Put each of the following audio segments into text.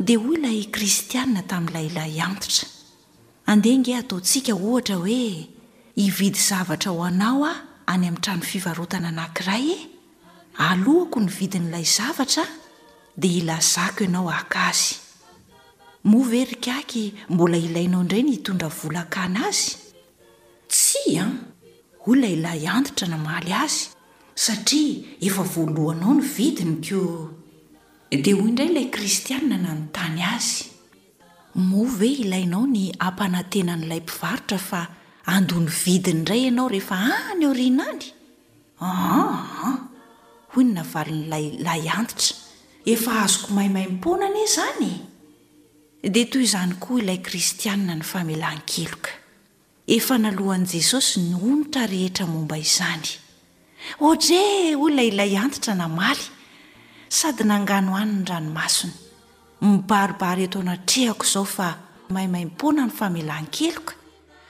Dia hoy ilay Kristiana tamin'ilay lahy antitra, Andeha ange ataontsika ohatra hoe hividy zavatra ho anao aho any amin'ny trano fivarotana anankiray e! Aloako ny vidin'ilay zavatra, dia hilazako ianao haka azy. Moa ve ry Kaky mbola ilainao indray ny hitondra vola hakana azy? Tsia an! hoy ilay lahy antitra namaly azy, satria efa voaloanao ny vidiny koa. Dia hoy indray ilay Kristianina nanontany azy, Moa ve ilainao ny hampanantena an'ilay mpivarotra fa handoa ny vidiny indray ianao rehefa any aoriana any? Aa, hoy ny navalin'ilay lahiantitra, efa azoko maimaim-poana anie izany e! Dia toy izany koa ilay Kristianina nifamelan-keloka. Efa naloan'i Jesosy ny onitra rehetra momba izany. Oje! hoy ilay ilay antitra namaly, sady nanganohano ny ranomasony. Mibaribary eto anatrehako izao fa maimaimpoana ny famelan-keloka,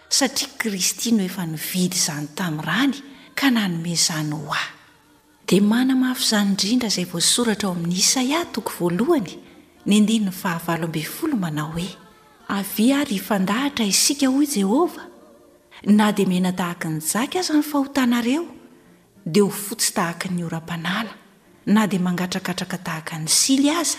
satria Kristy no efa nividy izany tamin'ny rany ka nanome izany ho ahy. Dia manamafy izany indrindra izay voasoratra ao amin'ny Isaia toko voalohany ny andininy fahavalo ambin'ny folo manao hoe, Avia ary hifandahatra isika, hoy Jehovah, na dia mena tahaka ny jaky aza ny fahotanareo, dia ho fotsy tahaka ny oram-panala, na dia mangatrakatraka tahaka ny sily aza,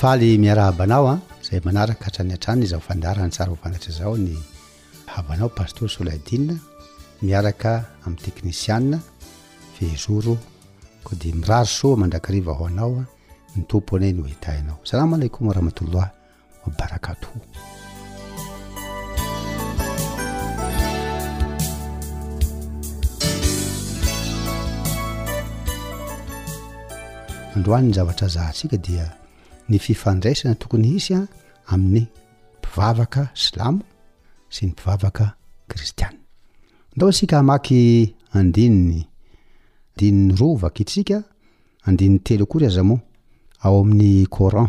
Faly miarahaba anao an, ah. izay manaraka hatrany hatrany izao fandaharana tsara ho fantatra izao ny havanao Pasteur Soladine miaraka amin'ny teknisiana Fehizoro koa dia mirary soa mandrakariva ho anao ah. ny tompo anie no hitahinao. Salam aleikum wa rahmatullah. wa barakatuh. Androany ny zavatra azahantsika dia ny fifandraisana tokony hisy a amin'ny mpivavaka silamo sy ny mpivavaka kristiana ndao asika hamaky andininy dininy roa vakitsika andininy telo koa ry aza moa ao amin'ny coran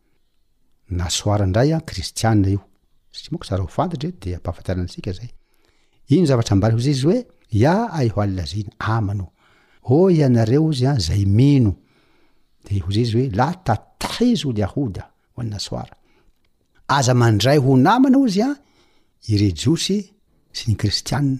nasoara indray an kristiana io satria moko zareo fantatra io dia ampahafantarana antsika zay ino zavatra ambara ozy izy hoe ya aihoalilazina amano o ianareo ozy an zay mino de ozy izy hoe la tataizo ly ahoda ho an nasoara aza mandray ho namana ozy an ireo jiosy sy ny kristiana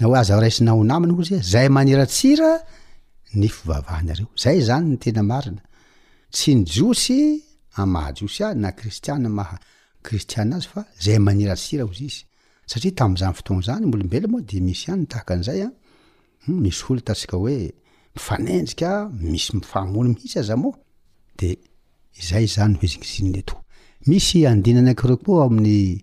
Na hoe aza raisina ho namana ozy e, zay maniratsira ny fivavahanareo, zay zany ny tena marina, tsy ny jiosy an maha jiosy azy na kristiana an maha kristiana azy fa zay maniratsira ozy izy, satria tamin'izany fotoana zany ny olombelona moa dia misy ihany ny tahaka an'izay an, hum misy olona ataontsika hoe mifanenjika, misy mifamono mihintsy aza moa, de izay zany no izingizinina eto. Misy andininy anankiroa koa ao amin'ny.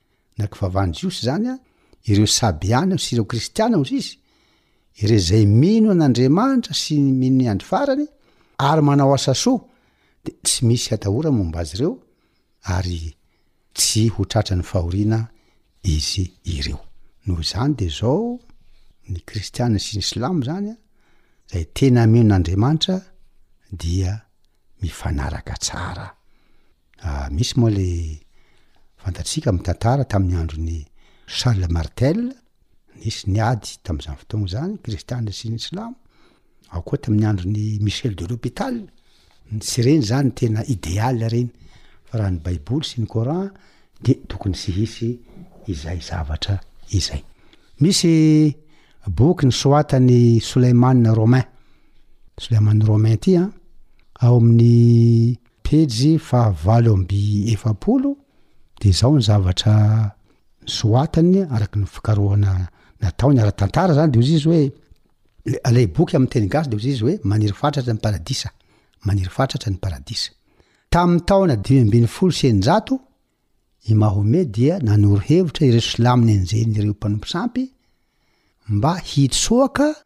na kivavahan'ny Jiosy izany an, ireo Sabeana sy ireo Kristiana hozy izy, irey izay mino an'Andriamanitra sy mino ny andro farany ary manao asa soa dia tsy misy atahora momba azy ireo ary tsy ho tratra ny fahoriana izy ireo. Noho izany dia izao ny Kristiana sy ny Silamo izany an, izay tena mino an'Andriamanitra dia mifanaraka tsara. Ah, misy moa le fantatsika mitantara tamin'ny andron'i Charles Martel, nisy ny ady tamin'izany fotoana izany, kristiana sy ny silamo, ao koa tamin'ny andron'i Michel de l'Hopital, tsy ireny zany no tena ideal ireny, fa raha ny baiboly sy ny coran de tokony tsy hisy izay zavatra izay. Misy boky nisoatan'i Soleimane Romain, Soleimane Romain ity an, ao amin'ny. Pejy faha valo amby efapolo dia izao ny zavatra nosoratany araka ny fikarohana nataony ara-tantara izany dia hoy izy hoe ilay boky amin'ny teny gasy dia hoy izy hoe maniry fatratra ny paradisa maniry fatratra ny paradisa tamin'ny taona dimy ambin'ny folo sy eninjato i Mahomet dia nanoro hevitra ireo silamo nenjehin'ireo mpanompo sampy mba hitsoaka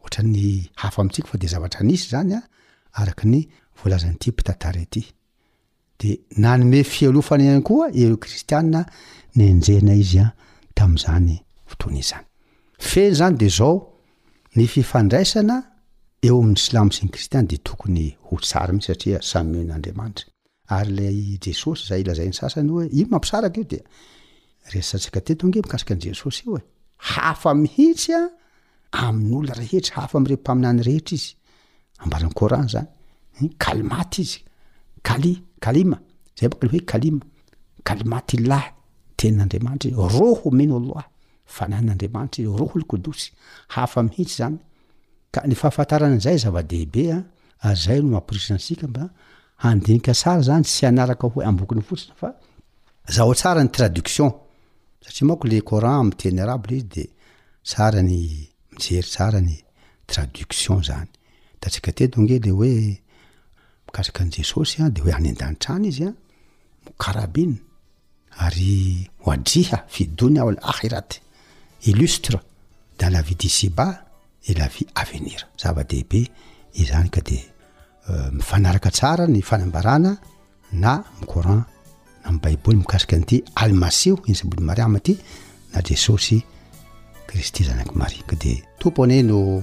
Ohatran'ny hafa amintsika fa dia zavatra nisy izany an, araka ny voalazan'ity mpitantara ity. Dia nanome fialofana ihany koa ireo kristiana nenjehina izy an tamin'izany fotoana izany. Feno izany dia izao, ny fifandraisana eo amin'ny silamo sy ny kristiana dia tokony ho tsara mihitsy satria samy mino an'Andriamanitra. Ary ilay i Jesosy izay lazain'ny sasany hoe iny mampisaraka io dia resasantsika teto ange mikasika an'i Jesosy io e! Hafa mihitsy a amin'olona rehetra, hafa amin'ireo mpaminany rehetra izy. Ambaran'ny Coran izany. Ny kalimat izy, kali, kalima, izay bôka ny hoe kalima. Kalimat illah, tenin'Andriamanitra izy, roho min Allah, fanahin'Andriamanitra izy, roho al-kodosy. Hafa mihitsy izany. Ka ny fahafantarana an'izay zava-dehibe a, ary izay no mamporisika antsika mba handinika sary zany tsy hanaraka hoe ambokony fotsiny fa zahao tsara ny traduction satria manko le coran amin'ny teny arabo le izy de tsara ny mijery tsara ny traduction zany hitantsika teto ange le hoe mikasika an'i jesosy a de hoe any an-danitra any izy a mokarabina Ary Wadjiha fi Dunya wal Akhirah, illustre dans la vie d'ici-bas et la vie à venir. Zava-dehibe izany ka dia mifanaraka tsara ny fanambarana na amin'ny Coran na amin'ny Baiboly mikasika an'ity Al-Masiho Isa Ibn Maryam ity na Jesosy Kristy zanak'i Maria. Ka dia Tompo anie no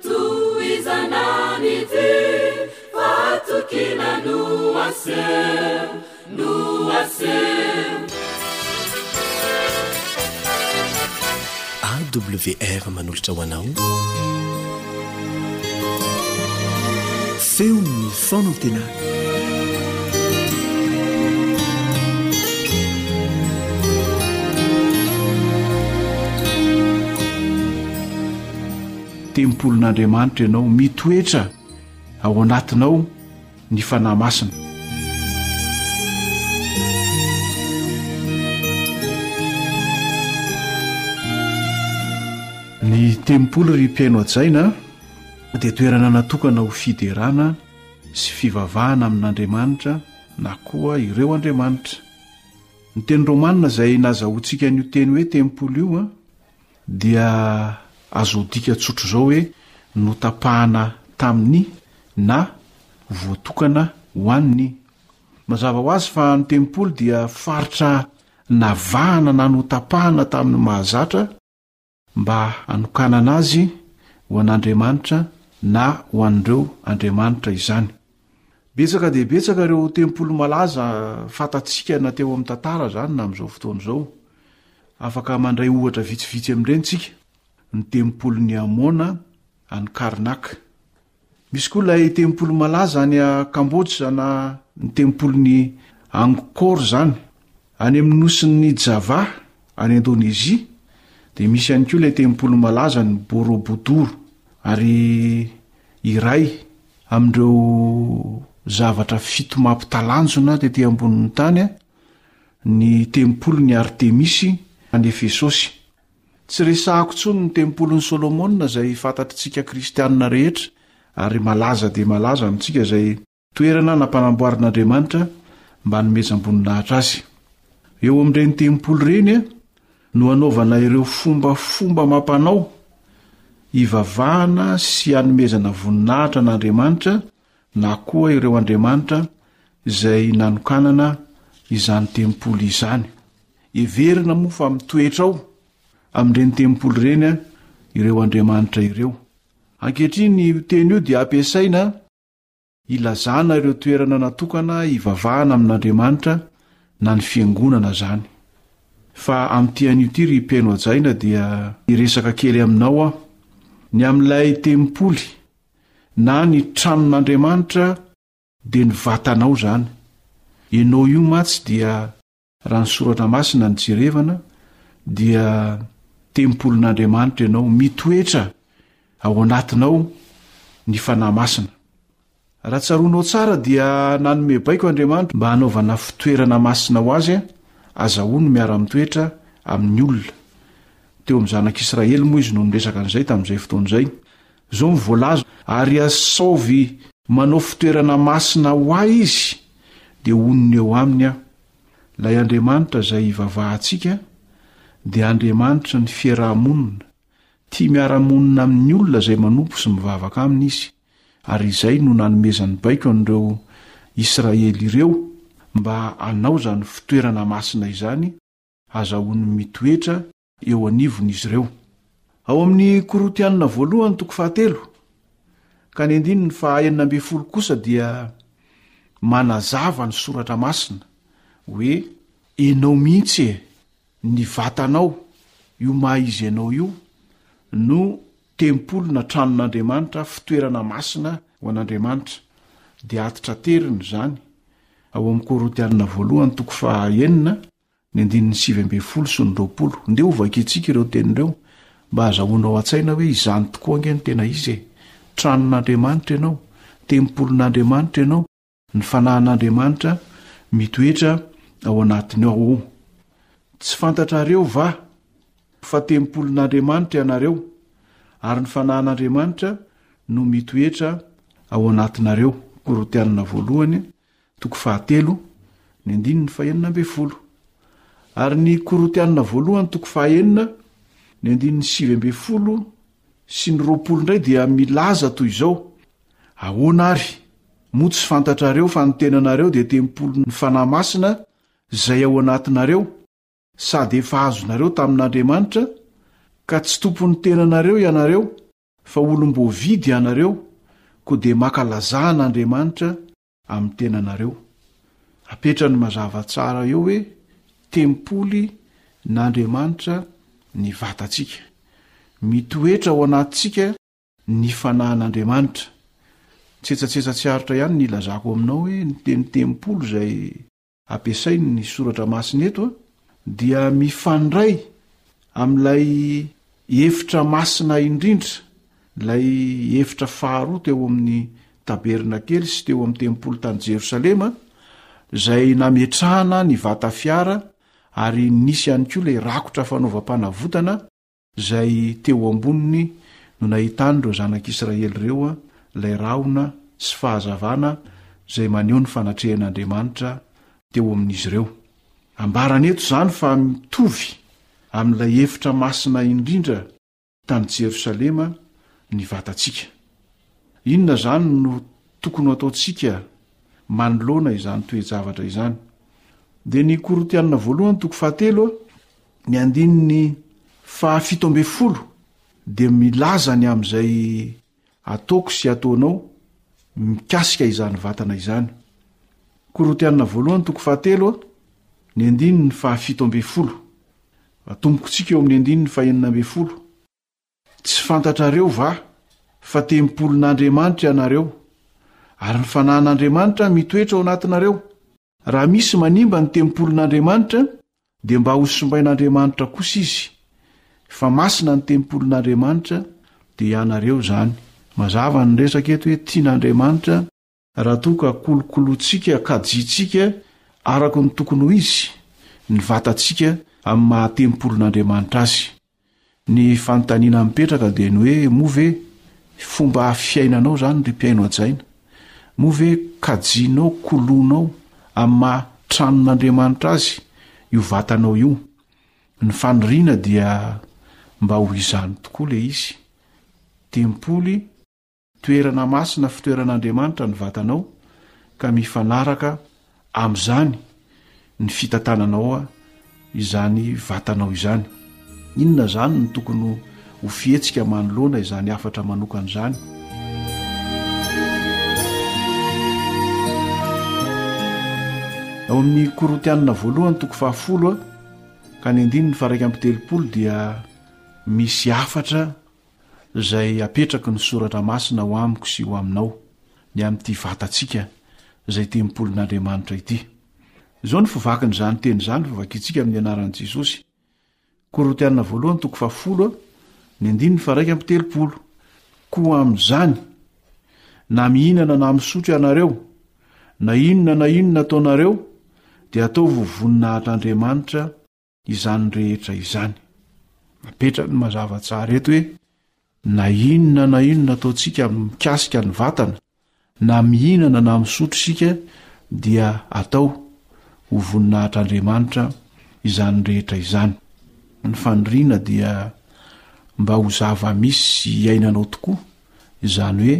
Tohizana an'ity fahatokiana no aseho, no aseho. AWR manolotra ho anao Feon'ny Fanantenana. Tempolin'Andriamanitra ianao, mitoetra ao anatinao ny Fanahy Masina. Ny tempoly ry mpihaino hajaina dia toerana natokana ho fiderana sy fivavahana amin'Andriamanitra na koa ireo andriamanitra. Ny teny romanina izay nazahoantsika an'io teny hoe tempoly io dia azo adika tsotra izao hoe notapahana tamin'ny na voatokana ho an'ny. Mazava ho azy fa ny tempoly dia faritra navahana na notapahana tamin'ny mahazatra mba hanokanana azy ho an'Andriamanitra na ho an'ireo andriamanitra izany. Betsaka dia betsaka ireo tempoly malaza fantatsika na teo amin'ny tantara izany na amin'izao fotoana izao. Afaka mandray ohatra vitsivitsy amin'ireny tsika. Ny tempolin'i Amona any Karnak. Misy koa ilay tempoly malaza any Kambodza na ny tempolin'i Angkor izany. Any amin'ny nosin'ny Java any Indonezia dia misy ihany koa ilay tempoly malaza ny Borobudur ary iray Amin'ireo zavatra fito mampitalanjona tety ambonin'ny tany ny tempolin'i Artemisy any Efesosy. Tsy resahako intsony ny tempolin'i Solomona izay fantatr'itsika kristianina rehetra ary malaza dia malaza amintsika izay toerana nampanamboarin'Andriamanitra mba hanomezam-boninahitra azy. Eo amin'ireny tempoly ireny no hanaovana ireo fombafomba amam-panao hivavahana sy hanomezana voninahitra an'Andriamanitra na koa ireo andriamanitra izay nanokanana izany tempoly izany. Heverina moa fa mitoetra ao amin'ireny tempoly ireny ireo andriamanitra ireo. Ankehitriny io teny io dia ampiasaina Ilazana ireo toerana natokana hivavahana amin'Andriamanitra na ny fiangonana izany. Fa amin'ity anio ity ry Mpeno Hajaina dia hiresaka kely aminao aho ny amin'ilay tempoly na ny tranon'Andriamanitra dia ny vatanao izany. Ianao io mantsy dia Raha ny soratra masina no jerevana dia tempolin'Andriamanitra ianao, mitoetra ao anatinao ny Fanahy Masina. Raha tsaroanao tsara dia nanome baiko Andriamanitra mba hanaovana fitoerana masina ho azy, azahoany ny miara-mitoetra amin'ny olona. Teo amin'ny zanak'Israely moa izy no niresaka an'izay tamin'izay fotoana izay. Izao no voalaza, Ary asaovy manao fitoerana masina ho ahy izy, dia honina eo aminy aho. Ilay Andriamanitra izay ivavahantsika dia Andriamanitry ny fiaraha-monina. Tia miara-monina amin'ny olona izay manompo sy mivavaka aminy izy, ary izay no nanomezany baiko an'ireo Israely ireo mba hanao izany fitoerana masina izany, Hazahoany mitoetra eo anivon'izy ireo. Ao amin'ny Korintianina voalohany toko fahatelo ka ny andininy fahaenina ambin'ny folo kosa dia manazava ny soratra masina hoe enao mihitsy e ny vatanao io maha izy enao io no tempoly na tranon'Andriamanitra fitoerana masina ho an'Andriamanitra dia atitra teriny izany ao amin'ny Korintianina voalohany toko fahaenina Ny andininy sivy ambin'ny folo sy ny roapolo. Ndeha hovakiantsika ireo teny ireo mba hazahoana ao an-tsaina hoe izany tokoa ange ny tena izy e! Tranon'Andriamanitra ianao, tempolin'Andriamanitra ianao, ny fanahin'Andriamanitra mitoetra ao anatiny ao o! Tsy fantatrareo va fa tempolin'Andriamanitra ianareo ary ny fanahin'Andriamanitra no mitoetra ao anatinareo? Korintianina voalohany Toko fahatelo, ny andininy fahenina ambin'ny folo. Ary ny Korintianina voalohany toko fahenina, ny andininy sivy ambin'ny folo sy ny roapolo indray dia milaza toy izao, Ahoana ary? Moa tsy fantatrareo fa ny tenanareo dia tempolin'ny Fanahy Masina izay ao anatinareo, sady efa azonareo tamin'Andriamanitra, ka tsy tompon'ny tenanareo ianareo, Fa olom-boavidy ianareo, koa dia maka lazà an'Andriamanitra amin'ny tenanareo. Apetrany mazava tsara eo hoe tempoly n'Andriamanitra ny vatantsika. Mitoetra ao anatintsika ny Fanahin'Andriamanitra. Tsetsatsetsa tsy aritra ihany ny ilazako aminao hoe ny teny tempoly izay. ampiasain' ny Soratra Masina eto dia mifandray amin' ilay efitra masina indrindra, ilay efitra faharoa teo amin' ny tabernakely sy teo amin' ny tempoly tany Jerosalema, izay nametrahana ny vata fiara, ary nisy ihany koa ilay rakotra fanaovam-panavotana, Izay teo amboniny no nahitan'ireo zanak'Israely ireo ilay rahona sy fahazavana izay maneho ny fanatrehan'Andriamanitra teo amin'izy ireo. Ambarany eto izany fa mitovy amin'ilay efitra masina indrindra tany Jerosalema ny vatantsika. Inona izany no tokony hataontsika manoloana izany toe-javatra izany? Dia ny Korintiana voalohany toko fahatelo Ny andininy fahafito ambin'ny folo dia milaza ny amin'izay ataoko sy ataonao mikasika izany vatana izany. Korontiana voalohany toko fahatelo a, ny andininy fahafito ambin'ny folo. Atombokontsika eo amin'ny andininy fahenina ambin'ny folo. Tsy fantatrareo va fa tempolin'Andriamanitra ianareo, ary ny Fanahin'Andriamanitra mitoetra ao anatinareo? Raha misy manimba ny tempolin'Andriamanitra, dia mba hosimbain'Andriamanitra kosa izy. Fa masina ny tempolin'Andriamanitra, dia ianareo izany. Mazava ny resaka eto hoe tian'Andriamanitra raha toa ka kolokolointsika, kajiantsika araka ny tokony ho izy, ny vatantsika amin'ny maha-tempolin'Andriamanitra azy. Ny fanontaniana mipetraka dia ny hoe moa ve fomba fiainanao izany ry mpihaino hajaina? Moa ve kajianao, koloinao amin'ny maha tranon'Andriamanitra azy io vatanao io? Ny faniriana dia mba ho izany tokoa ilay izy. Tempoly. Toerana masina fitoeran'Andriamanitra ny vatanao ka mifanaraka amin'izany ny fitantananao izany vatanao izany. Inona izany no tokony ho fihetsika manoloana izany hafatra manokana izany? Ao amin'ny Korintianina voalohany toko fahafolo ka ny andininy faha iraika amby telopolo dia misy hafatra izay apetraky ny Soratra Masina ho amiko sy ho aminao, ny amin'ity vatantsika izay tempolin'Andriamanitra ity. Izao no fivakin'izany teny izany, fivakintsika amin'ny anaran'i Jesosy. Korintiana voalohany toko fahafolo, ny andininy faraika amby telopolo. Koa amin'izany, na mihinana na misotro ianareo, na inona na inona ataonareo, dia ataovy ho voninahitr'Andriamanitra, izany rehetra izany. Napetrany ny mazava tsara eto hoe na inona na inona ataontsika mikasika ny vatana na mihinana na misotro isika dia atao ho voninahitr'Andriamanitra izany rehetra izany. Ny faniriana dia mba ho zava-misy iainanao tokoa. izany hoe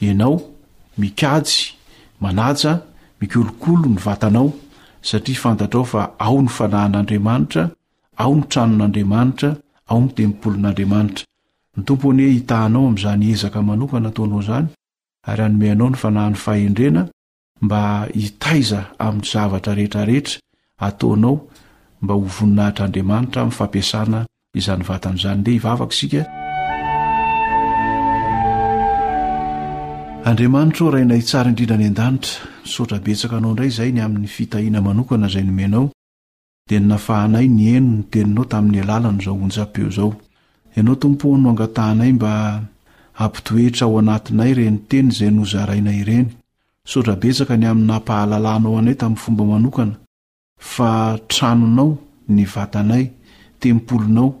ianao mikajy, manaja, mikolokolo ny vatanao, satria fantatrao fa ao ny fanahin'Andriamanitra, ao ny tranon'Andriamanitra, ao ny tempolin'Andriamanitra. Ny Tompo anie hitahanao amin'izany ezaka manokana ataonao izany, ary hanome anao ny fanahiny fahendrena, mba hitaiza amin'ny zavatra rehetrarehetra ataonao mba ho voninahitr'Andriamanitra amin'ny fampiasana izany vatana izany. Ndeha hivavaka isika. Andriamanitra ô Rainay tsara indrindra any an-danitra, misaotra betsaka anao indray izay ny amin'ny fitahiana manokana izay nomenao. dia ny nafahanay niheno ny Teninao tamin'ny alalan'izao onjam-peo izao. Ianao, Tompo ô, no angatahanay mba hampitoetra ao anatinay ireny Teny izay nozarainay ireny. Misaotra betsaka ny amin'ny naha-pahalalanao anay tamin'ny fomba manokana fa Tranonao ny vatanay, Tempolinao,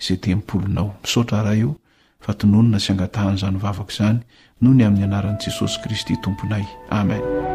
izay tempolinao. Misaotra Ray o, fa tononina sy angatahana izany vavaka izany, noho ny amin'ny anaran'i Jesosy Kristy Tomponay. Amen.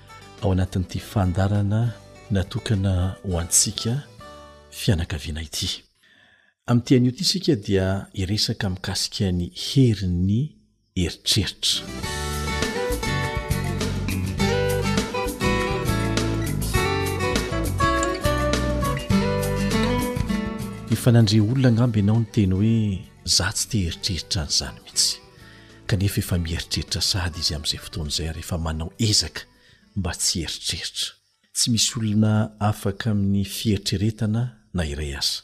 ao anatin'ity fandarana natokana ho antsika fianakaviana ity. Amin'ity anio ity isika dia hiresaka mikasika ny herin'ny eritreritra. efa nandre olona angamba ianao ny teny hoe za tsy te heritreritra an'izany mihitsy kanefa efa mieritreritra sahady izy amin'izay fotoana izay ary efa manao ezaka mba tsy hieritreritra. Tsy misy olona afaka amin'ny fieritreretana na iray aza.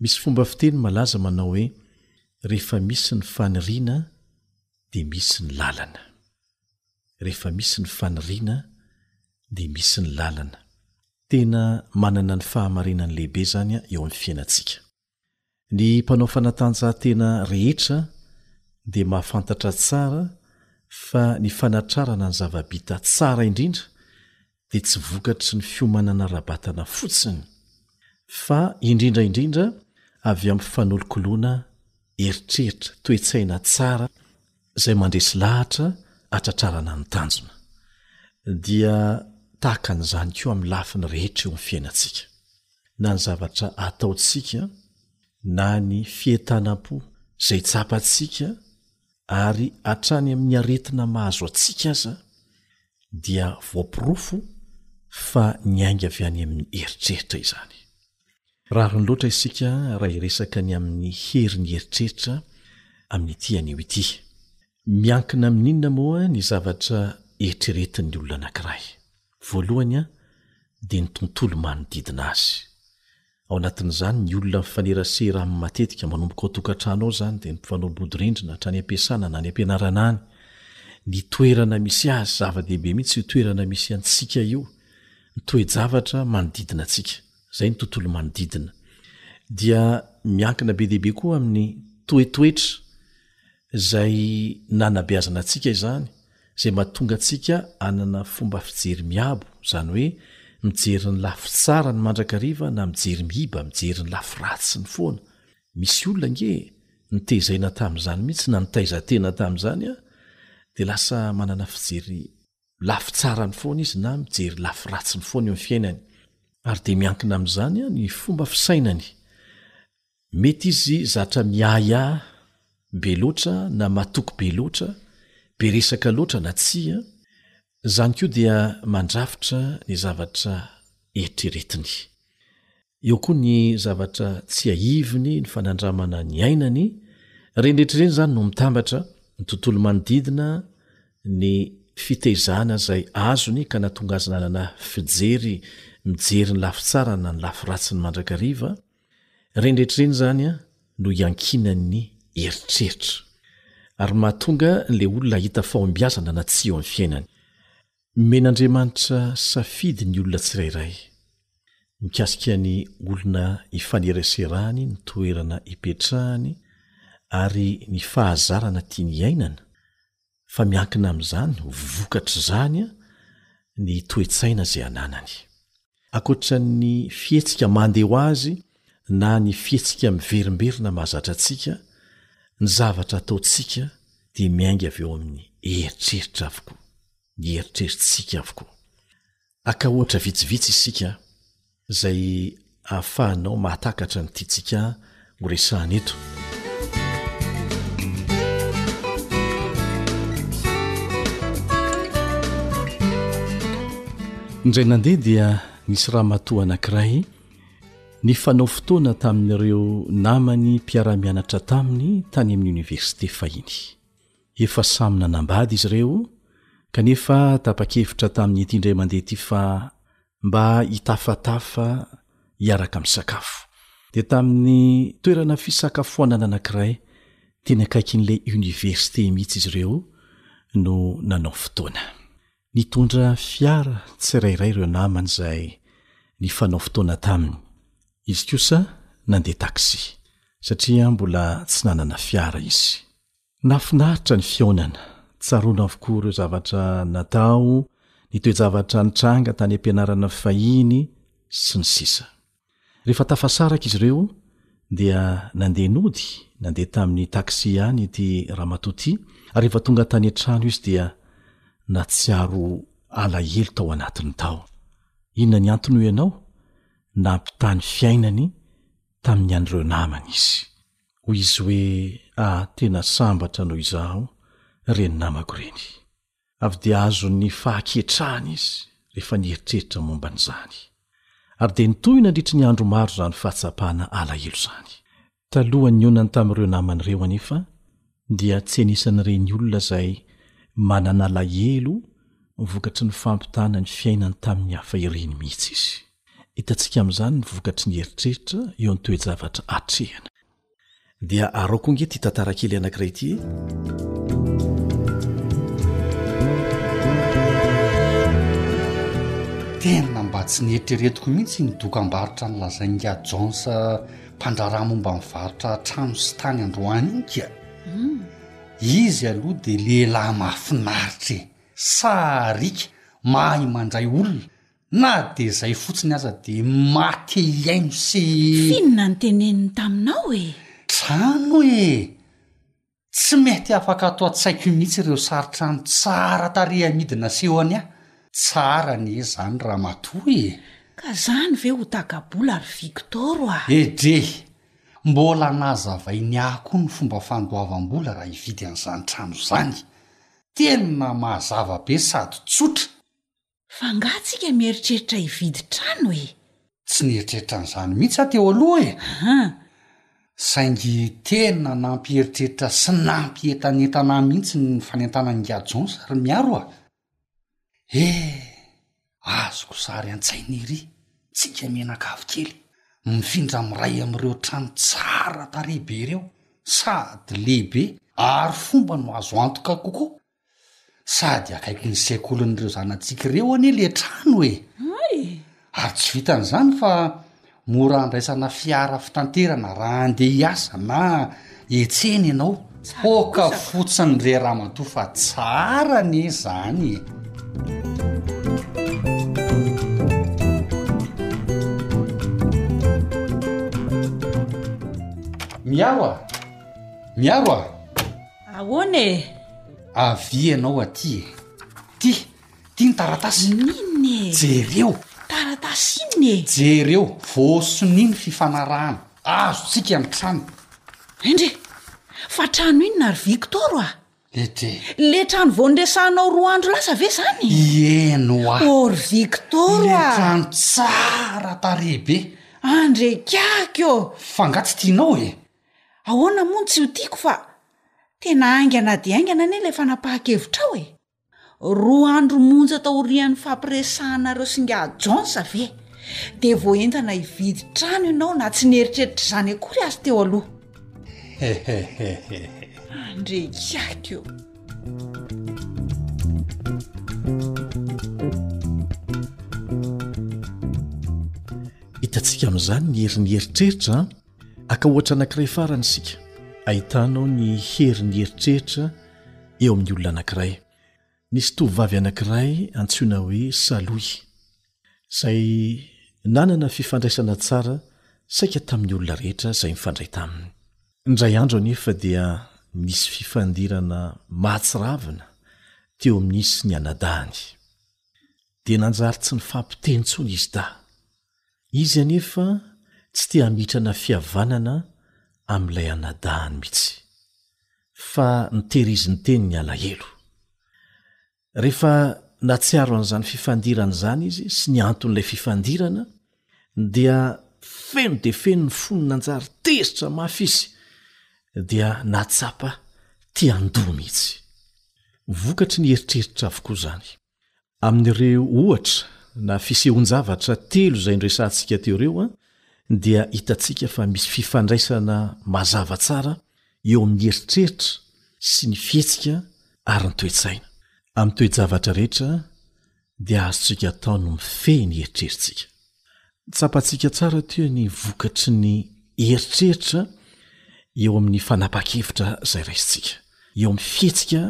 Misy fomba fiteny malaza manao hoe, Rehefa misy ny faniriana, dia misy ny lalana. Rehefa misy ny faniriana, dia misy ny lalana. Tena manana ny fahamarinany lehibe izany eo amin'ny fiainantsika. Ny mpanao fanatanjahantena rehetra dia mahafantatra tsara fa ny fanatrarana ny zava-bita tsara indrindra dia tsy vokatry ny fiomanana ara-batana fotsiny fa indrindra indrindra avy amin'ny fanolokoloana eritreritra, toe-tsaina tsara, izay mandresy lahatra hatratrarana ny tanjona, dia tahaka an'izany koa amin'ny lafiny rehetra eo amin'ny fiainantsika. Na ny zavatra ataontsika, na ny fientanam-po izay tsapantsika, ary hatrany amin'ny aretina mahazo antsika aza, dia voaporofo fa niainga avy any amin'ny eritreritra izany. Rariny loatra isika raha hiresaka ny amin'ny herin'ny eritreritra amin'ity anio ity. Miankina amin'inona moa ny zavatra eritreretin'ny olona anankiray? Voalohany dia ny tontolo manodidina azy. Ao anatin'izany ny olona mifanerasera aminy matetika, manomboka ao an-tokantrano ao izany dia ny mpifanao bodirindrina hatrany am-piasana na any am-pianarana any. Ny toerana misy azy, zava-dehibe mihitsy io toerana misy antsika io. ny toe-javatra manodidina antsika, izay ny tontolo manodidina, dia miankina be dia be koa amin'ny toetoetra izay nanabeazana antsika izany, izay mahatonga antsika hanana fomba fijery miabo, izany hoe mijery ny lafy tsara ny mandrakariva na mijery miiba, mijery ny lafy ratsiny foana. Misy olona ange notezaina tamin'izany mihitsy na nitaiza tena tamin'izany dia lasa manana fijery. lafy tsarany foana izy na mijery lafy ratsiny foana eo amin'ny fiainany. Ary dia miankina amin'izany ny fomba fisainany. Mety izy zatra miahiahy be loatra na matoky be loatra, be resaka loatra na tsia. Izany koa dia mandrafitra ny zavatra eritreretiny. Eo koa ny zavatra tsiahiviny, ny fanandramana niainany, ireny rehetra ireny izany no mitambatra, ny tontolo manodidina, ny fitaizana izay azony ka nahatonga azy nanana fijery mijery ny lafy tsara na ny lafy ratsiny mandrakariva, ireny rehetra ireny izany no iankinan'ny eritreritra ary mahatonga ilay olona hahita fahombiazana na tsia eo amin'ny fiainany. Nomen'Andriamanitra safidy ny olona tsirairay, mikasika ny olona ifaneraserany, ny toerana ipetrahany ary ny fahazarana tiany hiainana, fa miankina amin'izany, vokatr'izany, ny toe-tsaina izay ananany. Ankoatra ny fihetsika mandeha ho azy na ny fihetsika miverimberina mahazatra antsika, ny zavatra ataontsika dia miainga avy ao amin'ny eritreritra avokoa, ny eritreritsika avokoa. Aka ohatra vitsivitsy isika izay ahafahanao mahatakatra ny tiantsika no resahana eto. Indray nandeha dia nisy ramatoa anankiray nifanao fotoana tamin'ireo namany mpiara-mianatra taminy tany amin'ny oniversite fahiny. Efa samy nanambady izy ireo kanefa tapa-kevitra tamin'ity indray mandeha ity fa mba hitafatafa hiaraka misakafo. Dia tamin'ny toerana fisakafoanana anankiray teny akaikin'ilay oniversite mihitsy izy ireo no nanao fotoana. Nitondra fiara tsirairay ireo namany izay nifanao fotoana taminy. Izy kosa nandeha taxi, satria mbola tsy nanana fiara izy. Nafinaritra ny fihaonana. Tsaroana avokoa ireo zavatra natao, ny toe-javatra nitranga tany am-pianarana fahiny sy ny sisa Rehefa tafasaraka izy ireo dia nandeha nody, nandeha tamin'ny taxi ihany ity ramatoa ity ary rehefa tonga tany an-trano izy dia natsiaro alahelo tao anatiny tao. Inona ny antony hoy ianao? Nampitaha ny fiainany tamin'ny an'ireo namany izy. Hoy izy hoe, Ah, tena sambatra noho izaho, reny namako reny. Avy dia azon'ny fahaketrahana izy rehefa nieritreritra momba an'izany. Avy dia nitohy nandritry ny andro maro izany fahatsapana alahelo izany. Talohan'ny nionany tamin'ireo namany ireo anefa, dia tsy anisan'ireny olona izay manana alahelo vokatry ny fampitana ny fiainany tamin'ny hafa ireny mihitsy izy. Hitantsika amin'izany ny vokatry ny eritreritra eo amin'ny toe-javatra atrehina. Dia araho koa ange ity tantara kely anankiray ity e. Tena mba tsy neritreretiko mihitsy iny dokam-barotra nolazain'ingahy Jones mpandraharaha momba ny varotra trano sy tany androany iny ka izy aloha dia lehilahy mahafinaritra e sariaka mahay mandray olona na dia izay fotsiny aza dia mate hihaino sy finona ny teneniny taminao e trano e Tsy mety afaka ato an-tsaiko mihitsy ireo sari-trano tsara tarehy amidy nasehony ahy. Tsara anie zany ramatoa e! Ka zany ve ho taka-bola ry Victor a! Edrey! Mbola nahazavainy ahy koa ny fomba fandoavam-bola raha hividy an'izany trano izany. Tena mazava be sady tsotra. Fa angaha tsika mieritreritra hividy trano e? Tsy nieritreritra an'izany mihitsy aho teo aloha e! Aha! Saingy tena nampieritreritra sy nampientanentana ahy mihitsy ny fanentanan'ingahy Jones ry Miaro a! He! azoko sary an-tsaina ery tsika mianakavy kely mifindra amin'ny iray amin'ireo trano tsara tarehy be ireo, sady lehibe ary fomba no azo antoka kokoa sady akaiky ny sekolin'ireo zanatsika ireo anie le trano e ay ary tsy vitan'izany fa mora andraisana fiara fitanterana raha andeha hiasa na etsena ianao hoaka fotsiny re raha matoa fa tsara anie zany e miaro a miaro a Ahoana e? Avia ianao aty e. Ty, ty ny taratasy. Inona e? Jereo. Taratasy inona e? Jereo, voasonia ny fifanarahana. Azontsika ny trano. Endrey, fa trano inona ry Victor a? Letre. Le trano vao niresahanao roa andro lasa ve zany? Ieny oa. O ry Victor a! Le trano tsara tarehy be. Andrekako. Fa nga tsy tianao e? Ahoana moa no tsy ho tiako fa tena haingana dia haingana anie ilay fanapahan-kevitrao e! Roa andro monja taorian'ny fampiresahana ireo singa Jones ve dia vao entana hividy trano ianao na tsy nieritreritra izany akory aza teo aloha? Hehehehe. Andrekiaka eo. Hitantsika amin'izany ny herin'ny eritreritra an! Aka ohatra anankiray farany isika, ahitanao ny herin'ny eritreritra eo amin'ny olona anankiray. Nisy tovovavy anankiray antsoina hoe Saloy, izay nanana fifandraisana tsara saika tamin'ny olona rehetra izay nifandray taminy. Indray andro anefa dia nisy fifandirana mahatsiravina teo amin'ny sy ny anadahiny. Dia nanjary tsy nifampiteny intsony izy dahy. Izy anefa tsy te hamitrana fihavanana amin'ilay anadahany mihitsy, fa notehiriziny teny ny alahelo. Rehefa nahatsiaro an'izany fifandirana izany izy sy ny anton'ilay fifandirana, dia feno dia feno ny fony nanjary tezitra mafy izy, dia nahatsapa te handoa mihitsy. Vokatry ny eritreritra avokoa izany. Amin'ireo ohatra na fisehoan-javatra telo izay noresahantsika teo ireo dia hitantsika fa misy fifandraisana mazava tsara eo amin'ny eritreritra sy ny fihetsika ary ny toe-tsaina. Amin'ny toe-javatra rehetra dia azontsika atao ny mifehy ny eritreritsika. Tsapantsika tsara aty hoe ny vokatry ny eritreritra eo amin'ny fanapahan-kevitra izay raisintsika, eo amin'ny fihetsika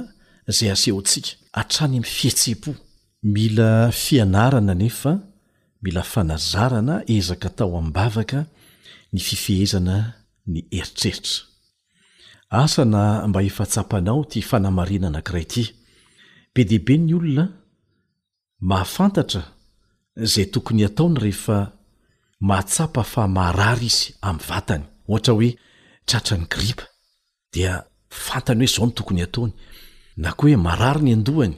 izay asehontsika, hatrany amin'ny fihetseham-po. Mila fianarana anefa, mila fanazarana, ezaka atao amim-bavaka ny fifehezana ny eritreritra. Asa na mba efa tsapanao ity fanamarinana anankiray ity. Be dia be ny olona mahafantatra izay tokony hataony rehefa mahatsapa fa marary izy amin'ny vatany, ohatra hoe tratran'ny gripa, dia fantany hoe izao no tokony hataony, na koa hoe marary ny an-dohany,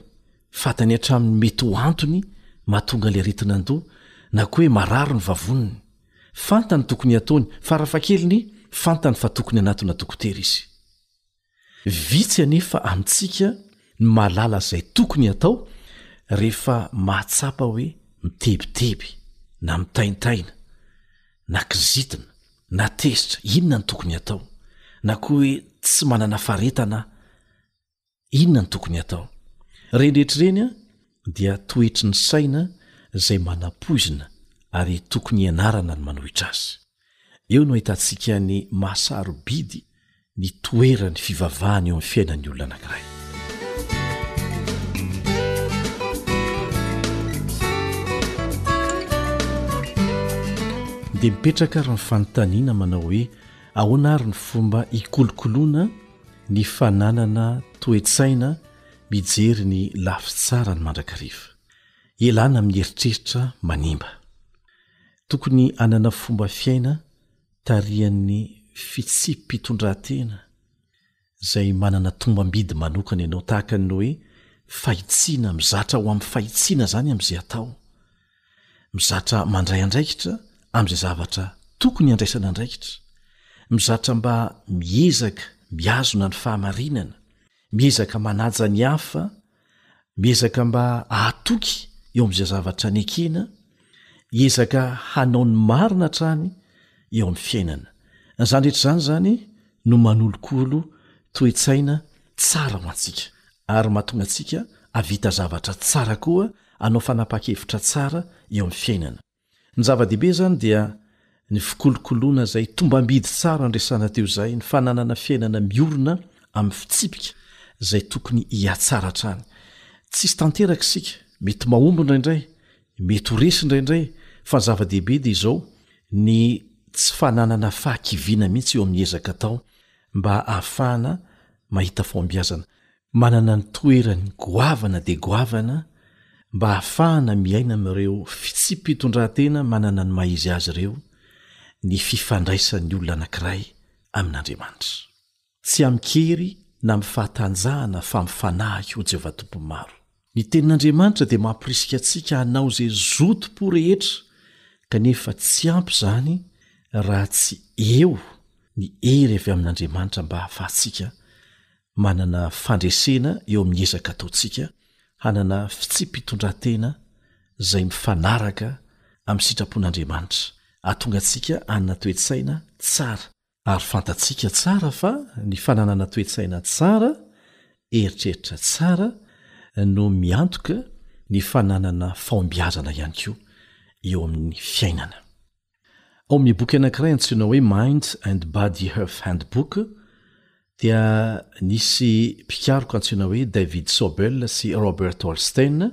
fantany hatramin'ny mety ho antony mahatonga ilay aretin'an-doha, na koa hoe marary ny vavoniny. Fantany tokony hataony, farafahakeliny fantany fa tokony hanatona dokotera izy. Vitsy anefa amintsika no mahalala izay tokony hatao rehefa mahatsapa hoe mitebiteby, na mitaintaina, na kizitina, na tezitra, inona no tokony hatao? Na koa hoe tsy manana faharetana aho, inona no tokony hatao? Ireny rehetra ireny dia toetry ny saina izay manam-poizina ary tokony hianarana ny manohitra azy. Eo no ahitantsika ny maha-sarobidy ny toeran'ny fivavahana eo amin'ny fiainan'ny olona anankiray. Dia mipetraka ary ny fanontaniana manao hoe ahoana ary ny fomba hikolokoloana ny fananana toe-tsaina mijery ny lafy tsara ny mandrakariva, hialana amin'ny eritreritra manimba. Tokony hanana fomba fiaina tarihan'ny fitsipi-pitondrantena izay manana tombam-bidy manokana ianao, tahaka ny hoe fahitsiana, mizatra ho amin'ny fahitsiana izany amin'izay atao, mizatra mandray andraikitra amin'izay zavatra tokony handraisana andraikitra, mizatra mba miezaka mihazona ny fahamarinana, miezaka manaja ny hafa Miezaka mba hahatoky eo amin'izay zavatra nekena, hiezaka hanao ny marina hatrany eo amin'ny fiainana. Izany rehetra izany izany no manolokolo toe-tsaina tsara ho antsika, ary mahatonga antsika hahavita zavatra tsara koa, hanao fanapahan-kevitra tsara eo amin'ny fiainana. Ny zava-dehibe izany dia ny fikolokoloana izay tombam-bidy tsara andresana teo izay, ny fananana fiainana miorina amin'ny fitsipika izay tokony hihatsara hatrany. Tsisy tanteraka isika, mety mahomby indraindray, mety ho resy indraindray, fa ny zava-dehibe dia izao, ny tsy fananana fahakiviana mihitsy eo amin'ny ezaka atao mba hahafahana mahita fahombiazana. Manana ny toerany goavana dia goavana mba hahafahana miaina amin'ireo fitsipi-pitondrantena manana ny maha-izy azy ireo ny fifandraisan'ny olona anankiray amin'Andriamanitra. Tsy amin-kery na amin'ny fahatanjahana fa amin'ny fanahy, hoy Jehovah Tompon'ny Maro. Ny Tenin'Andriamanitra dia mamporisika antsika hanao izay zotom-po rehetra, kanefa tsy ampy izany raha tsy eo ny hery avy amin'Andriamanitra mba hahafahantsika manana fandresena eo amin'ny ezaka ataontsika hanana fitsipi-pitondran-tena izay mifanaraka amin'ny sitrapon'Andriamanitra, hahatonga antsika hanana toe-tsaina tsara. Ary fantatsika tsara fa ny fananana toe-tsaina tsara, eritreritra tsara, no miantoka ny fananana fahombiazana ihany koa eo amin'ny fiainana. Ao amin'ny boky anankiray antsoina hoe Mind and Body Health Handbook dia nisy mpikaroka antsoina hoe David Sobel sy Robert Holstein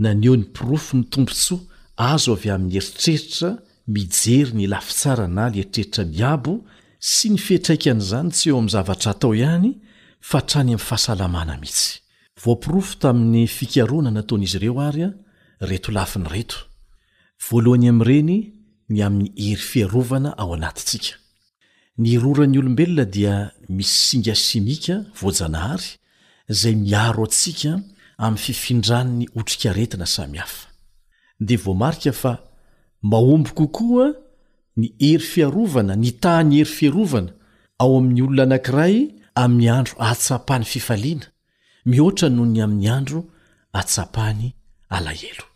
naneho ny porofo ny tombontsoa azo avy amin'ny eritreritra mijery ny lafy tsara na ny eritreritra miabo sy ny fiatraikan'izany tsy eo amin'ny zavatra atao ihany fa hatrany amin'ny fahasalamana mihitsy. Voaporofo tamin'ny fikarohana nataon'izy ireo ary ireto lafiny ireto. Voalohany amin'ireny ny amin'ny hery fiarovana ao anatintsika. Ny roran'ny olombelona dia misy singa simika voajanahary izay miaro antsika amin'ny fifindran'ny otrikaretina samihafa. Dia voamarika fa mahomby kokoa ny hery fiarovana, ny tahan'ny hery fiarovana, ao amin'ny olona anankiray amin'ny andro ahatsapany fifaliana, mihoatra noho ny amin'ny andro ahatsapany alahelo.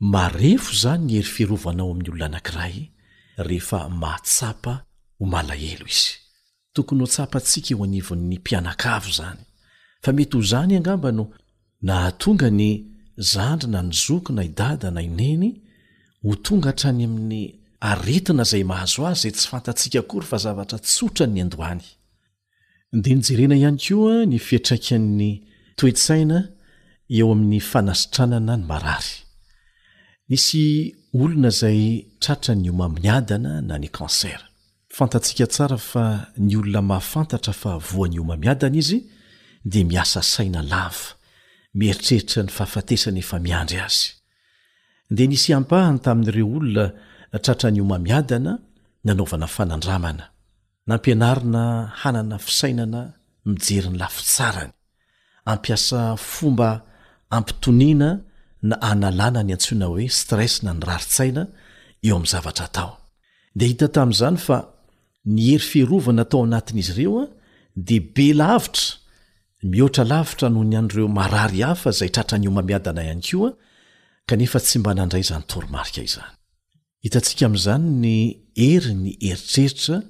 Marefo izany ny hery fiarovana ao amin'ny olona anankiray rehefa mahatsapa ho malahelo izy. Tokony ho tsapantsika eo anivon'ny mpianakavy izany, fa mety ho izany angamba no nahatonga ny zandry na ny zoky na i dada na i neny ho tonga hatrany amin'ny aretina izay mahazo azy izay tsy fantatsika akory fa zavatra tsotra niandohany. dia nyjerena ihany koa ny fiatraikan'ny toetsaina eo amin'ny fanasitranana ny marary nisy olona izay tratra ny omamiadana na ny cancer fantatsika tsara fa ny olona mahafantatra fa voan'ny omamiadana izy dia miasa saina lava mieritreritra ny fahafatesana efa miandry azy dia nisy ampahany tamin'ireo olona tratra ny omamiadana nanaovana fanandramana Nampianarina hanana fisainana mijery ny lafy tsarany, ampiasa fomba ampitoniana na analana ny antsoina hoe stress na ny rarin-tsaina eo amin'ny zavatra atao. Dia hita tamin'izany fa ny hery fiarovana tao anatin'izy ireo dia be lavitra, mihoatra lavitra noho ny an'ireo marary hafa izay tratran'ny homamiadana ihany koa, kanefa tsy mba nandray izany toromarika izany. Hitantsika amin'izany ny herin'ny eritreritra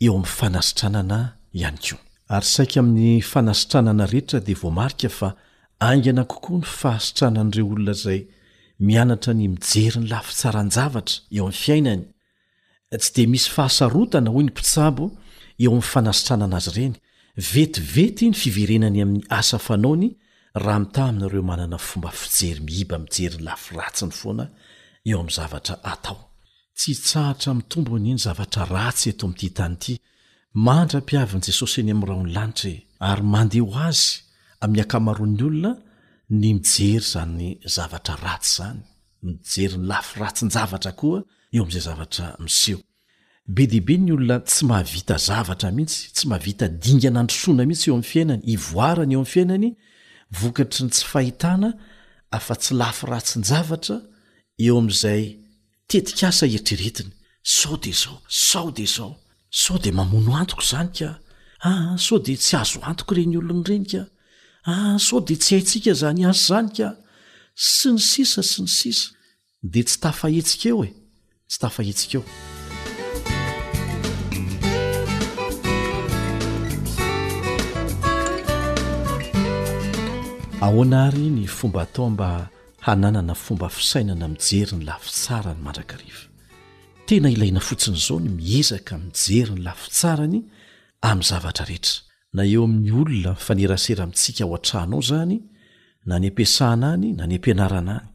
eo amin'ny fanasitranana ihany koa. Ary saika amin'ny fanasitranana rehetra dia voamarika fa haingana kokoa ny fahasitranan'ireo olona izay mianatra ny mijery ny lafitsaran-javatra eo amin'ny fiainany. Tsy dia misy fahasarotana, hoy ny mpitsabo, eo amin'ny fanasitranana azy ireny. Vetivety ny fiverenany amin'ny asa fanaony Raha mitaha amin'ireo manana fomba fijery mihiba mijery ny lafy ratsiny foana eo amin'ny zavatra atao. Tsy hitsahatra mitombo anie ny zavatra ratsy eto amin'ity tany ity. Mandra-piavin'i Jesosy eny amin'ny rahon'ny lanitra e! Ary mandeha ho azy amin'ny ankamaroan'ny olona ny mijery izany zavatra ratsy izany, mijery ny lafy ratsin-javatra koa eo amin'izay zavatra miseho. Be dia be ny olona tsy mahavita zavatra mihitsy, tsy mahavita dingana androsoana mihitsy eo amin'ny fiainany, ivoarany eo amin'ny fiainany, vokatry ny tsy fahitana afa-tsy lafy ratsin-javatra eo amin'izay tetikasa eritreretiny. Sao dia izao, sao dia izao, sao dia mamono antoko izany ka, aa sao dia tsy azo antoka ireny olona ireny ka, aa sao dia tsy haintsika izany asa izany ka, sy ny sisa sy ny sisa. Dia tsy tafahetsika eo e, tsy tafahetsika eo. Ahoana ary ny fomba atao mba hananana fomba fisainana mijery ny lafy tsarany mandrakariva? Tena ilaina fotsiny izao ny miezaka mijery ny lafy tsarany amin'ny zavatra rehetra. na eo amin'ny olona mifanerasera amintsika ao an-trano ao izany, na any am-piasana any, na any am-pianarana any.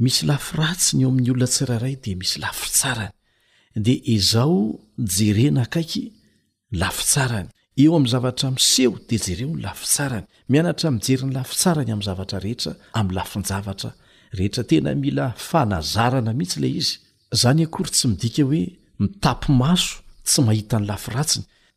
Misy lafy ratsiny eo amin'ny olona tsirairay, dia misy lafy tsarany. Dia ezao jerena akaiky ny lafy tsarany. Eo amin'ny zavatra miseho, dia jereo ny lafy tsarany. Mianatra mijery ny lafy tsarany amin'ny zavatra rehetra, amin'ny lafin-javatra rehetra. Tena mila fanazarana mihitsy ilay izy. Izany akory tsy midika hoe mitapy-maso, tsy mahita ny lafy ratsiny,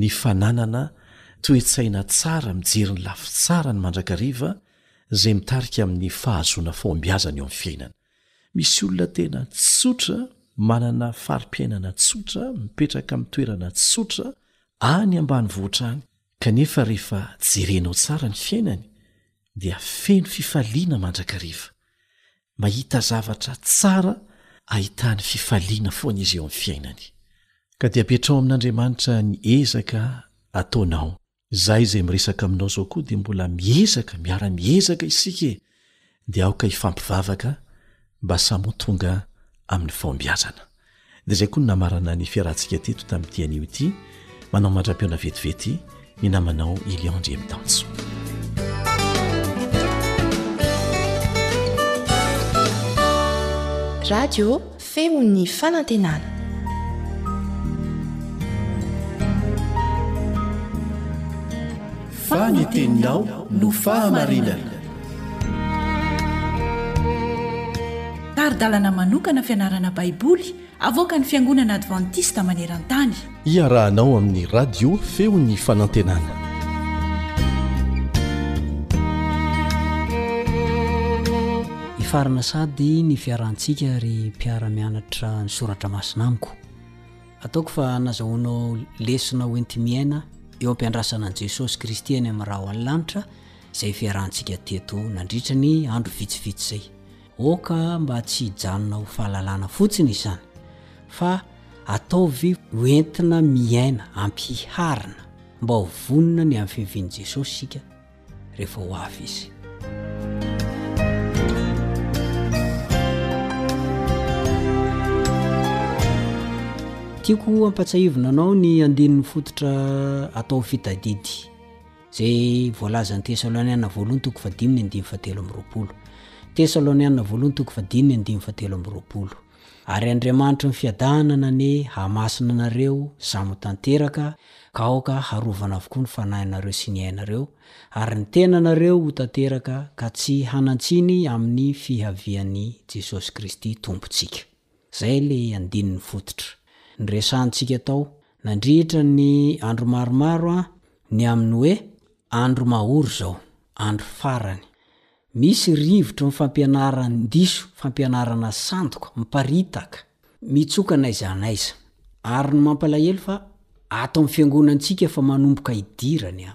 ny fananana toe-tsaina tsara mijery ny lafy tsara ny mandrakariva izay mitarika amin'ny fahazoana fahombiazana eo amin'ny fiainana. Misy olona tena tsotra, manana fari-piainana tsotra, mipetraka amin'ny toerana tsotra any ambanivohitra any, kanefa rehefa jerenao tsara ny fiainany dia feno fifaliana mandrakariva. mahita zavatra tsara ahitany fifaliana foana izy eo amin'ny fiainany ka dia apetraho amin'andriamanitra ny ezaka ataonao zay izay miresaka aminao zao koa dia mbola miezaka miara miezaka isika e dia aoka hifampivavaka mba samotonga amin'ny fahombiazana Dia izay koa no namarana ny fiarahantsika teto tamin'ity anio ity. Manao mandra-pihaona vetivety ny namanao i Lion Andriamitanjo. radio feon'ny fanantenana faneteninao no fahamarinana Tari-dalana manokana fianarana Baiboly avoakan'ny Fiangonana Advantista maneran-tany. Iarahanao amin'ny Radio Feon'ny Fanantenana. Hifarana sahady ny fiarahantsika ry mpiara-mianatra ny soratra masina amiko. Ataoko fa nazahoanao lesona hoenti-miaina eo am-piandrasana an'i Jesosy Kristy any amin'ny ra ao an-lanitra izay fiarahantsika teto nandritra ny andro vitsivitsy izay. Aoka mba tsy hijanona ho fahalalana fotsiny izany, fa ataovy ho entina miaina ampy hiharina, mba ho vonona ny amin'ny fiavian'i Jesosy isika, rehefa ho avy Izy. Tiako hampatsiahivina anao ny andininy fototra atao fitadidy. Izay voalazan'ny Tesaloaniana voalohany toko fahadimy ny andininy fahatelo amby roapolo. Tesaloaniana voalohany toko fahadimy ny andininy fahatelo amby roapolo. Ary Andriamanitry ny fiadahana nane hahamasina anareo samo tanteraka, ka aoka harovana avokoa ny fanahinareo sy ny ainareo, ary ny tenanareo ho tanteraka ka tsy hanan-tsiny amin'ny fihavian'i Jesosy Kristy Tompontsika. Izay ilay andininy fototra niresahantsika tao nandritra ny andro maromaro an, ny amin'ny hoe andro mahory izao, andro farany. Misy rivotry ny fampianaran-diso, fampianarana sandoka, miparitaka, mitsoka n'aiza n'aiza. Ary ny mampalahelo fa ato amin'ny fiangonantsika efa manomboka hidirany an.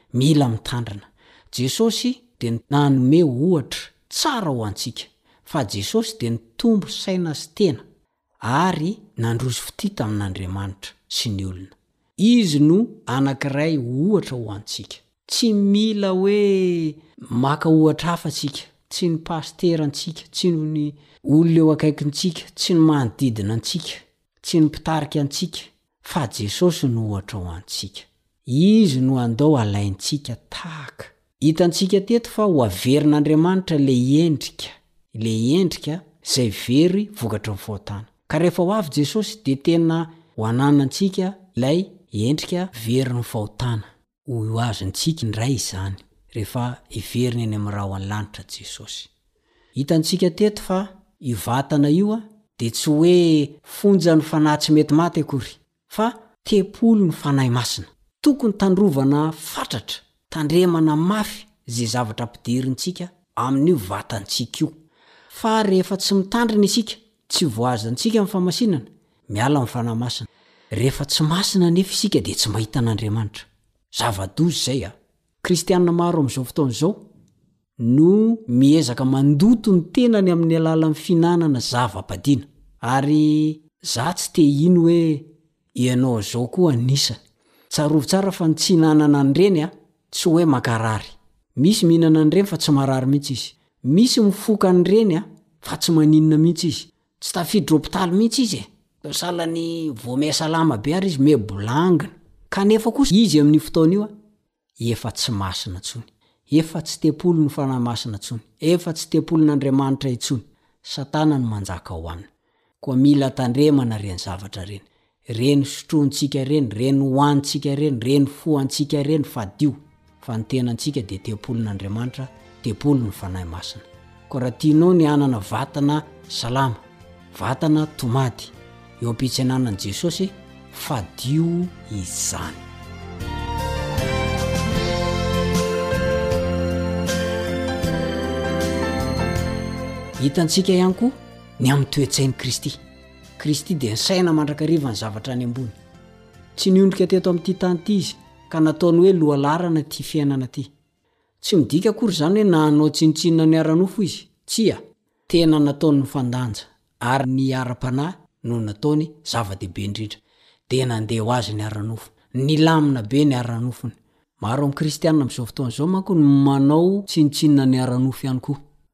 Mila mitandrina. Jesosy dia nanome ohatra tsara ho antsika, fa Jesosy dia nitombo saina sy tena ary nandroso fitia tamin'Andriamanitra sy ny olona. Izy no anankiray ohatra ho antsika. Tsy mila hoe maka ohatra hafa tsika, tsy ny pasitera antsika, tsy ny olona eo akaikintsika, tsy ny manodidina antsika, tsy ny mpitarika antsika, fa Jesosy no ohatra ho antsika. Izy no andao alaintsika tahaka. Hitantsika teto fa ho averin'Andriamanitra ilay endrika, ilay endrika izay very vokatry ny fahotana. Ka rehefa ho avy Jesosy dia tena ho ananantsika ilay endrika very ny fahotana. Ho azontsika indray izany rehefa heverina eny amin'ny rahon'ny lanitra Jesosy. Hitantsika teto fa io vatana io dia tsy hoe fonjan'ny fanahy tsy mety maty akory, fa tempolin'ny Fanahy Masina. Tokony tandrovana fatratra, tandremana mafy izay zavatra ampiderintsika amin'io vatantsika io. Fa rehefa tsy mitandrina isika, Tsy voahazantsika ny famasinana, miala amin'ny Fanahy Masina. Rehefa tsy masina anefa isika dia tsy mahita an'Andriamanitra. Zava-doza izay a! Kristiana maro amin'izao fotoana izao no miezaka mandoto ny tenany amin'ny alalan'ny fihinanana zava-padiana. Ary za tsy te hino hoe Ianao izao koa anisany. Tsarovy tsara fa ny tsy hinanana an'ireny a, tsy hoe mankarary. Misy mihinana an'ireny fa tsy marary mihitsy izy. Misy mifoka an'ireny a, fa tsy maninona mihitsy izy. Tsy tafiditra hopitaly mihitsy izy e! Sao salan'ny vao mihasalama be ary izy mebo langina. Kanefa kosa izy amin'io fotoana io a, Efa tsy masina intsony. Efa tsy tempolin' Fanahy Masina intsony. Efa tsy tempolin' Andriamanitra intsony. Satana no manjaka ao aminy. Koa mila tandremana ireny zavatra ireny. Ireny sotrointsika ireny, ireny hohanintsika ireny, ireny fohantsika ireny, fadio. Fa ny tenantsika dia tempolin' Andriamanitra, tempolin' ny Fanahy Masina. Koa raha tianao ny hanana vatana salama, vatana tomady eo am-pitsenanan'i Jesosy, fadio izany. Hitantsika ihany koa ny amin'ny toe-tsain'i Kristy. Kristy dia nisaina mandrakariva ny zavatra any ambony. Tsy niondrika teto amin'ity tany ity izy ka nataony hoe lohalaharana ity fiainana ity. Tsy midika akory izany hoe nanao tsinontsinona ny ara-nofo izy. Tsia. Tena nataony nifandanja, ary ny ara-panahy no nataony zava-dehibe indrindra. Dia nandeha ho azy ny ara-nofo. Nilamina be ny ara-nofony. Maro amin'ny Kristianina amin'izao fotoana izao manko no manao tsinontsinona ny ara-nofo ihany koa.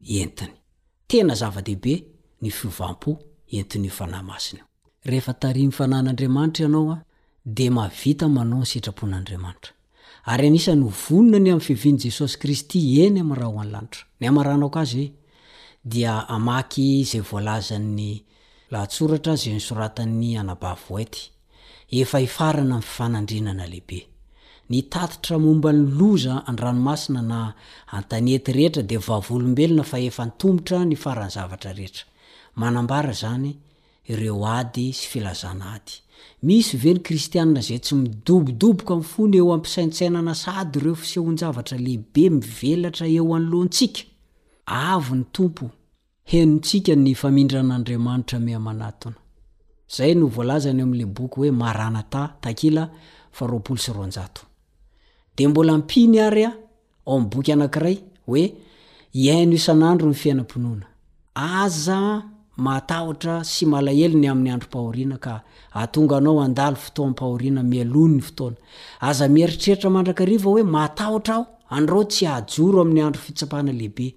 entiny. Tena zava-dehibe ny fiovam-po entin'io Fanahy Masina io. Rehefa tarihin'ny Fanahin'Andriamanitra ianao dia mahavita manao ny sitrapon'Andriamanitra. Ary anisan'ny ho vonona ny amin'ny fiavian'i Jesosy Kristy eny amin'ny ra ho any lanitra. Ny hamaranako azy dia hamaky izay voalazan'ny lahatsoratra izay nosoratan'ny Anabavy White Efa hifarana ny fifanandrinana lehibe. Ny tatitra momba ny loza an-dranomasina na an-tanety rehetra dia vavolombelona fa efa antomotra ny faran'ny zavatra rehetra. Manambara izany ireo ady sy filazana ady. Misy ve ny kristiana izay tsy midobodoboka ny fony eo am-pisaintsainana sady ireo fisehoan-javatra lehibe mivelatra eo anoloantsika? Avy ny Tompo Henontsika ny famindran'Andriamanitra mihamanatona. Izay no voalazany ao amin'ilay boky hoe Maranatha, takila faha roapolo sy roanjato. Dia mbola ampiany àry ao amin'ny boky anankiray hoe Hihaino isan'andro ny fiainam-pinoana. Aza mahatahotra sy malahelo ny amin'ny androm-pahoriana ka hahatonga anao handalo fotoam-pahoriana mialoha ny fotoana. Aza mieritreritra mandrakariva hoe, 'Matahotra aho, andrao tsy hahajoro amin'ny andro fitsapana lehibe.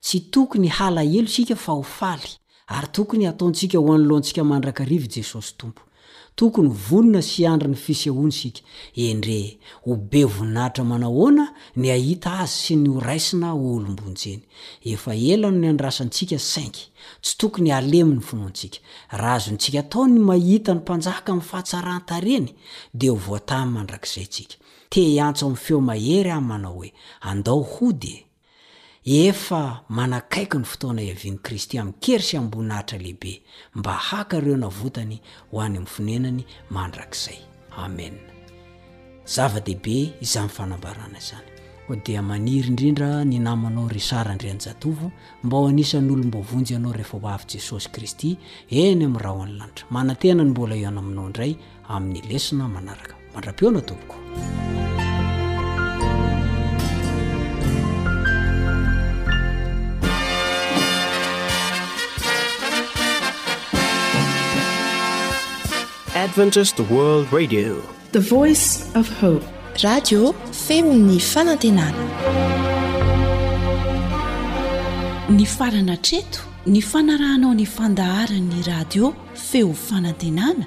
Tsy tokony halahelo isika fa ho faly, ary tokony hataontsika ho anoloantsika mandrakariva i Jesosy Tompo. Tokony ho vonona sy hiandry ny fisehoany isika. Endrey, ho be voninahitra manahoana ny hahita Azy sy ny horaisina ho olom-bonjeny! Efa ela no niandrasantsika saingy tsy tokony halemy ny finoantsika. Raha azontsika atao ny mahita ny Mpanjaka amin'ny fahatsaran-tarehiny, dia ho voatany mandrakizay isika. Te-hiantso amin'ny feo mahery aho manao hoe, Andao hody e! Efa manakaiky ny fotoana hiavian'i Kristy amin-kery sy am-boninahitra lehibe, mba haka ireo navotany ho any amin'ny fonenany mandrakizay. Amena. Zava-dehibe izany fanambarana izany. Koa dia maniry indrindra ny namanao Richard Andrianjatovo mba ho anisan'ny olom-boavonjy anao rehefa ho avy Jesosy Kristy eny amin'ny rahon'ny lanitra. Manantena ny mbola hihaona aminao indray. amin'ny lesona manaraka mandra-peona tompoko adventist world radio the voice of hope radio femon'ny fanantenana ny farana treto ny fanarahanao ny fandaharan'ny radio feo fanantenana